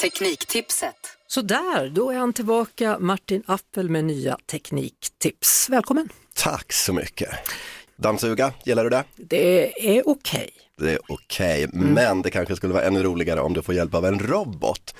Tekniktipset. Så där, då är han tillbaka, Martin Appel med nya tekniktips. Välkommen! Tack så mycket. Dammsuga, gillar du det? Det är okej. Det är okej, men det kanske skulle vara ännu roligare om du får hjälp av en robot.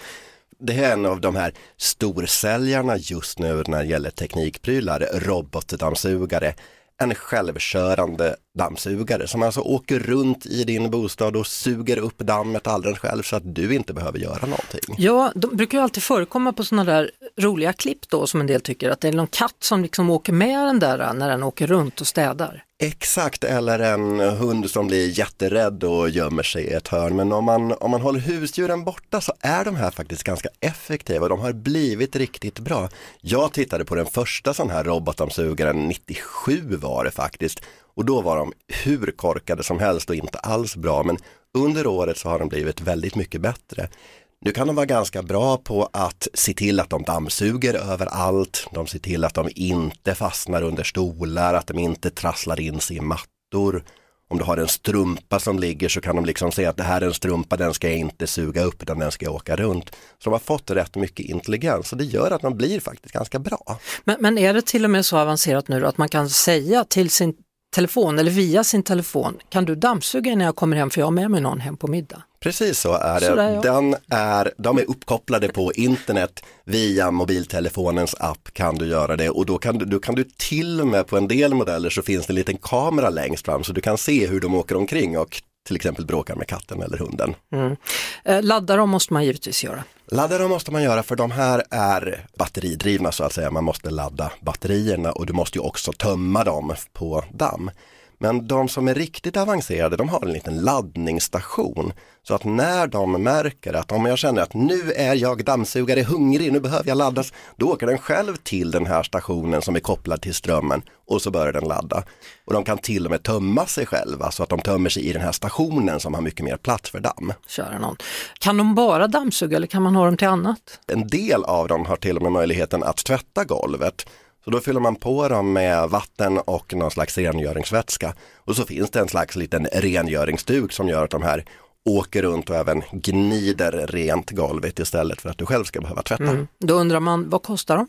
Det är en av de här storsäljarna just nu när det gäller teknikprylar, robotdammsugare. En självkörande dammsugare som alltså åker runt i din bostad och suger upp dammet alldeles själv så att du inte behöver göra någonting. Ja, de brukar ju alltid förekomma på sådana där roliga klipp då som en del tycker att det är någon katt som liksom åker med den där när den åker runt och städar. Exakt, eller en hund som blir jätterädd och gömmer sig i ett hörn. Men om man, om man håller husdjuren borta så är de här faktiskt ganska effektiva. De har blivit riktigt bra. Jag tittade på den första sån här robotdammsugaren, 97 var det faktiskt. Och då var de hur korkade som helst och inte alls bra. Men under året så har de blivit väldigt mycket bättre. Nu kan de vara ganska bra på att se till att de dammsuger överallt. De ser till att de inte fastnar under stolar, att de inte trasslar in sig i mattor. Om du har en strumpa som ligger så kan de liksom säga att det här är en strumpa, den ska jag inte suga upp utan den ska jag åka runt. Så de har fått rätt mycket intelligens och det gör att de blir faktiskt ganska bra. Men, men är det till och med så avancerat nu då att man kan säga till sin telefon eller via sin telefon, kan du dammsuga när jag kommer hem för jag har med mig någon hem på middag? Precis så är det. Sådär, ja. Den är, de är uppkopplade på internet via mobiltelefonens app kan du göra det och då kan du, då kan du till och med på en del modeller så finns det en liten kamera längst fram så du kan se hur de åker omkring och till exempel bråkar med katten eller hunden. Eh, ladda dem måste man givetvis göra. Ladda dem måste man göra för de här är batteridrivna så att säga. Man måste ladda batterierna och du måste ju också tömma dem på damm. Men de som är riktigt avancerade de har en liten laddningsstation. Så att när de märker att om jag känner att nu är jag dammsugare hungrig, nu behöver jag laddas, då åker den själv till den här stationen som är kopplad till strömmen och så börjar den ladda. Och de kan till och med tömma sig själva så att de tömmer sig i den här stationen som har mycket mer plats för damm. Köra någon. Kan de bara dammsuga eller kan man ha dem till annat? En del av dem har till och med möjligheten att tvätta golvet. Så då fyller man på dem med vatten och någon slags rengöringsvätska. Och så finns det en slags liten rengöringsduk som gör att de här åker runt och även gnider rent golvet istället för att du själv ska behöva tvätta. Mm. Då undrar man, vad kostar de?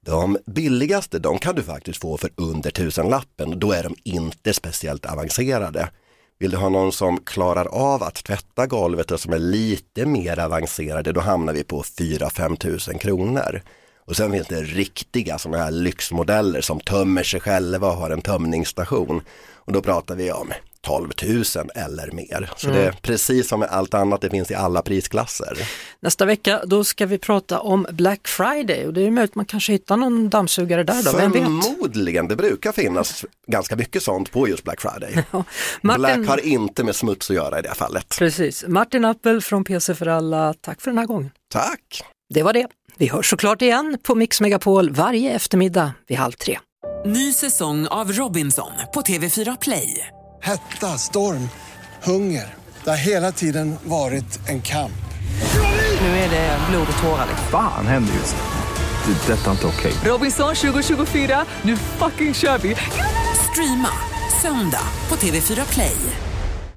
De billigaste de kan du faktiskt få för under tusenlappen. Då är de inte speciellt avancerade. Vill du ha någon som klarar av att tvätta golvet och som är lite mer avancerade då hamnar vi på 4-5 tusen kronor. Och sen finns det riktiga sådana här lyxmodeller som tömmer sig själva och har en tömningsstation. Och då pratar vi om 12 000 eller mer. Så det är precis som med allt annat, det finns i alla prisklasser. Nästa vecka då ska vi prata om Black Friday och det är möjligt att man kanske hittar någon dammsugare där då? Förmodligen, det brukar finnas ganska mycket sånt på just Black Friday. Martin- Black har inte med smuts att göra i det fallet. Precis, Martin Appel från PC för alla, tack för den här gången. Tack! Det var det. Vi hörs såklart igen på Mix Megapol varje eftermiddag vid halv tre. Ny säsong av Robinson på TV4 Play. Hetta, storm, hunger. Det har hela tiden varit en kamp. Nu är det blod och tårar. Fan händer just nu. Det. är Detta är inte okej. Robinson 2024, nu fucking kör vi! Streama söndag på TV4 Play.